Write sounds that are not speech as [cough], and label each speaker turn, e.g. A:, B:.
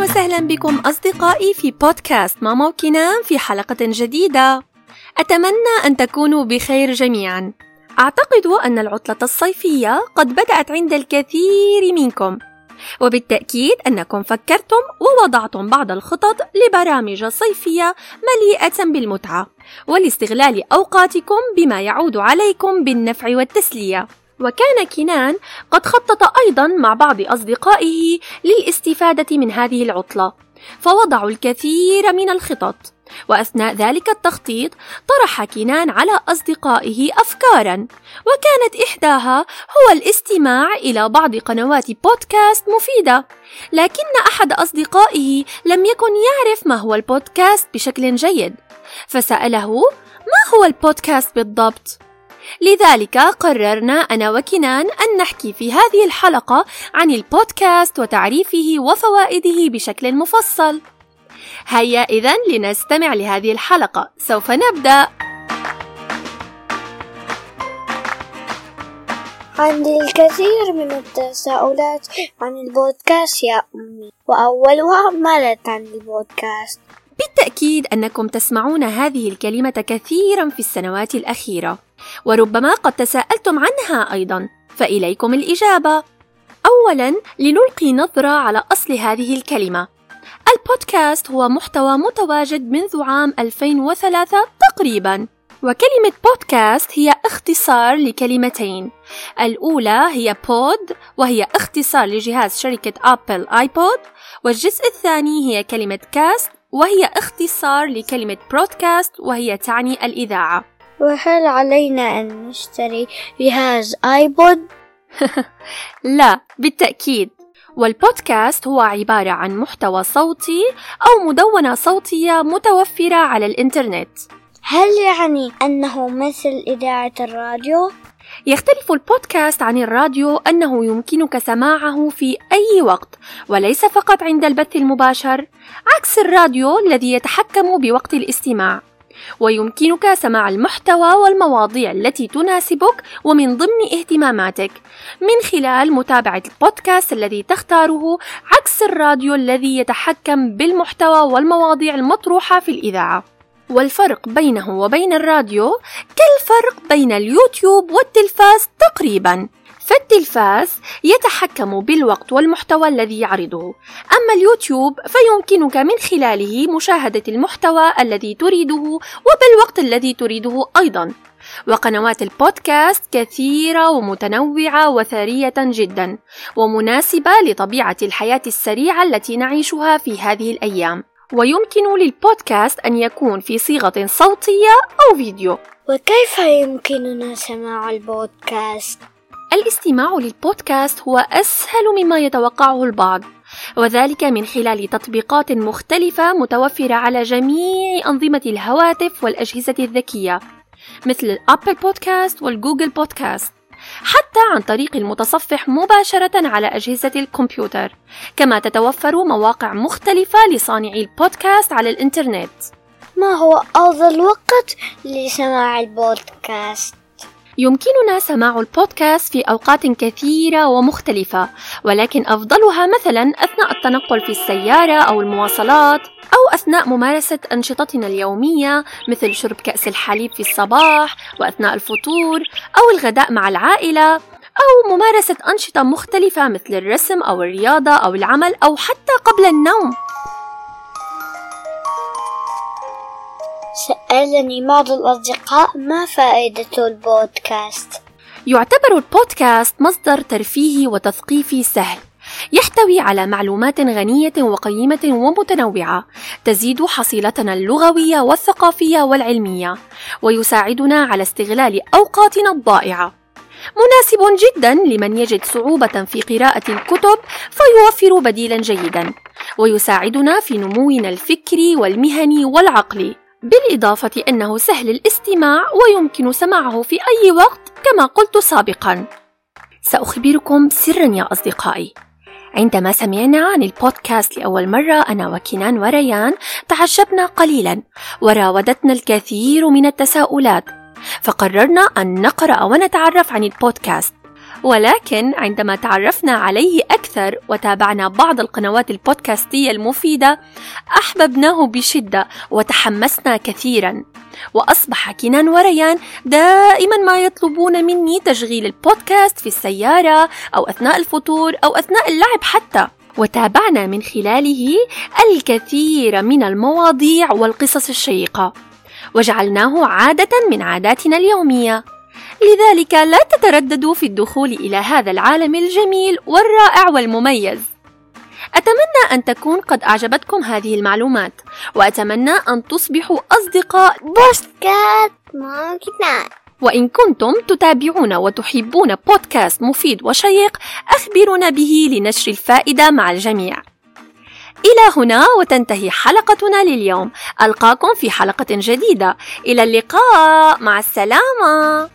A: أهلا وسهلا بكم أصدقائي في بودكاست ماما وكنان في حلقة جديدة. أتمنى أن تكونوا بخير جميعا. أعتقد أن العطلة الصيفية قد بدأت عند الكثير منكم. وبالتأكيد أنكم فكرتم ووضعتم بعض الخطط لبرامج صيفية مليئة بالمتعة ولاستغلال أوقاتكم بما يعود عليكم بالنفع والتسلية. وكان كنان قد خطط أيضا مع بعض أصدقائه للاستفادة من هذه العطلة. فوضعوا الكثير من الخطط وأثناء ذلك التخطيط طرح كنان على أصدقائه أفكارا. وكانت إحداها هو الاستماع إلى بعض قنوات بودكاست مفيدة لكن أحد أصدقائه لم يكن يعرف ما هو البودكاست بشكل جيد. فسأله ما هو البودكاست بالضبط؟ لذلك قررنا أنا وكنان أن نحكي في هذه الحلقة عن البودكاست وتعريفه وفوائده بشكل مفصل. هيا إذا لنستمع لهذه الحلقة، سوف نبدأ.
B: عندي الكثير من التساؤلات عن البودكاست يا أمي وأولها ماذا تعني البودكاست؟
A: بالتأكيد أنكم تسمعون هذه الكلمة كثيرا في السنوات الأخيرة وربما قد تساءلتم عنها أيضا فإليكم الإجابة. أولا لنلقي نظرة على أصل هذه الكلمة. البودكاست هو محتوى متواجد منذ عام 2003 تقريبا وكلمة بودكاست هي اختصار لكلمتين. الأولى هي pod وهي اختصار لجهاز شركة أبل iPod والجزء الثاني هي كلمة cast وهي اختصار لكلمة broadcast وهي تعني الإذاعة
B: وهل علينا أن نشتري جهاز آيبود؟ [laughs]
A: لا بالتأكيد والبودكاست هو عبارة عن محتوى صوتي أو مدونة صوتية متوفرة على الإنترنت
B: هل يعني أنه مثل إذاعة الراديو؟
A: يختلف البودكاست عن الراديو أنه يمكنك سماعه في أي وقت وليس فقط عند البث المباشر عكس الراديو الذي يتحكم بوقت الاستماع ويمكنك سماع المحتوى والمواضيع التي تناسبك ومن ضمن اهتماماتك من خلال متابعة البودكاست الذي تختاره عكس الراديو الذي يتحكم بالمحتوى والمواضيع المطروحة في الإذاعة. والفرق بينه وبين الراديو كالفرق بين اليوتيوب والتلفاز تقريبا. فالتلفاز يتحكم بالوقت والمحتوى الذي يعرضه. أما اليوتيوب فيمكنك من خلاله مشاهدة المحتوى الذي تريده وبالوقت الذي تريده أيضا. وقنوات البودكاست كثيرة ومتنوعة وثرية جدا ومناسبة لطبيعة الحياة السريعة التي نعيشها في هذه الأيام. ويمكن للبودكاست أن يكون في صيغة صوتية أو فيديو
B: وكيف يمكننا سماع البودكاست؟
A: الاستماع للبودكاست هو أسهل مما يتوقعه البعض وذلك من خلال تطبيقات مختلفة متوفرة على جميع أنظمة الهواتف والأجهزة الذكية مثل ال Apple Podcast وال Google Podcast حتى عن طريق المتصفح مباشرة على أجهزة الكمبيوتر كما تتوفر مواقع مختلفة لصانعي البودكاست على الإنترنت
B: ما هو أفضل وقت لسماع البودكاست؟
A: يمكننا سماع البودكاست في أوقات كثيرة ومختلفة، ولكن أفضلها مثلا أثناء التنقل في السيارة أو المواصلات، أو أثناء ممارسة أنشطتنا اليومية مثل شرب كأس الحليب في الصباح وأثناء الفطور أو الغداء مع العائلة أو ممارسة أنشطة مختلفة مثل الرسم أو الرياضة أو العمل أو حتى قبل النوم.
B: سألني بعض الأصدقاء ما فائدة البودكاست.
A: يعتبر البودكاست مصدر ترفيهي وتثقيفي سهل يحتوي على معلومات غنية وقيمة ومتنوعة تزيد حصيلتنا اللغوية والثقافية والعلمية ويساعدنا على استغلال أوقاتنا الضائعة. مناسب جدا لمن يجد صعوبة في قراءة الكتب فيوفر بديلا جيدا ويساعدنا في نمونا الفكري والمهني والعقلي. بالإضافة أنه سهل الاستماع ويمكن سماعه في أي وقت كما قلت سابقا. سأخبركم سرا يا أصدقائي. عندما سمعنا عن البودكاست لأول مرة أنا وكنان وريان تعجبنا قليلا وراودتنا الكثير من التساؤلات. فقررنا أن نقرأ ونتعرف عن البودكاست. ولكن عندما تعرفنا عليه أكثر وتابعنا بعض القنوات البودكاستية المفيدة أحببناه بشدة وتحمسنا كثيرا. وأصبح كنان وريان دائما ما يطلبون مني تشغيل البودكاست في السيارة أو أثناء الفطور أو أثناء اللعب حتى. وتابعنا من خلاله الكثير من المواضيع والقصص الشيقة. وجعلناه عادة من عاداتنا اليومية. لذلك لا تترددوا في الدخول إلى هذا العالم الجميل والرائع والمميز. أتمنى أن تكون قد أعجبتكم هذه المعلومات وأتمنى أن تصبحوا أصدقاء
B: بودكاست ممكن
A: وإن كنتم تتابعون وتحبون بودكاست مفيد وشيق أخبرونا به لنشر الفائدة مع الجميع. إلى هنا وتنتهي حلقتنا لليوم. ألقاكم في حلقة جديدة. إلى اللقاء. مع السلامة.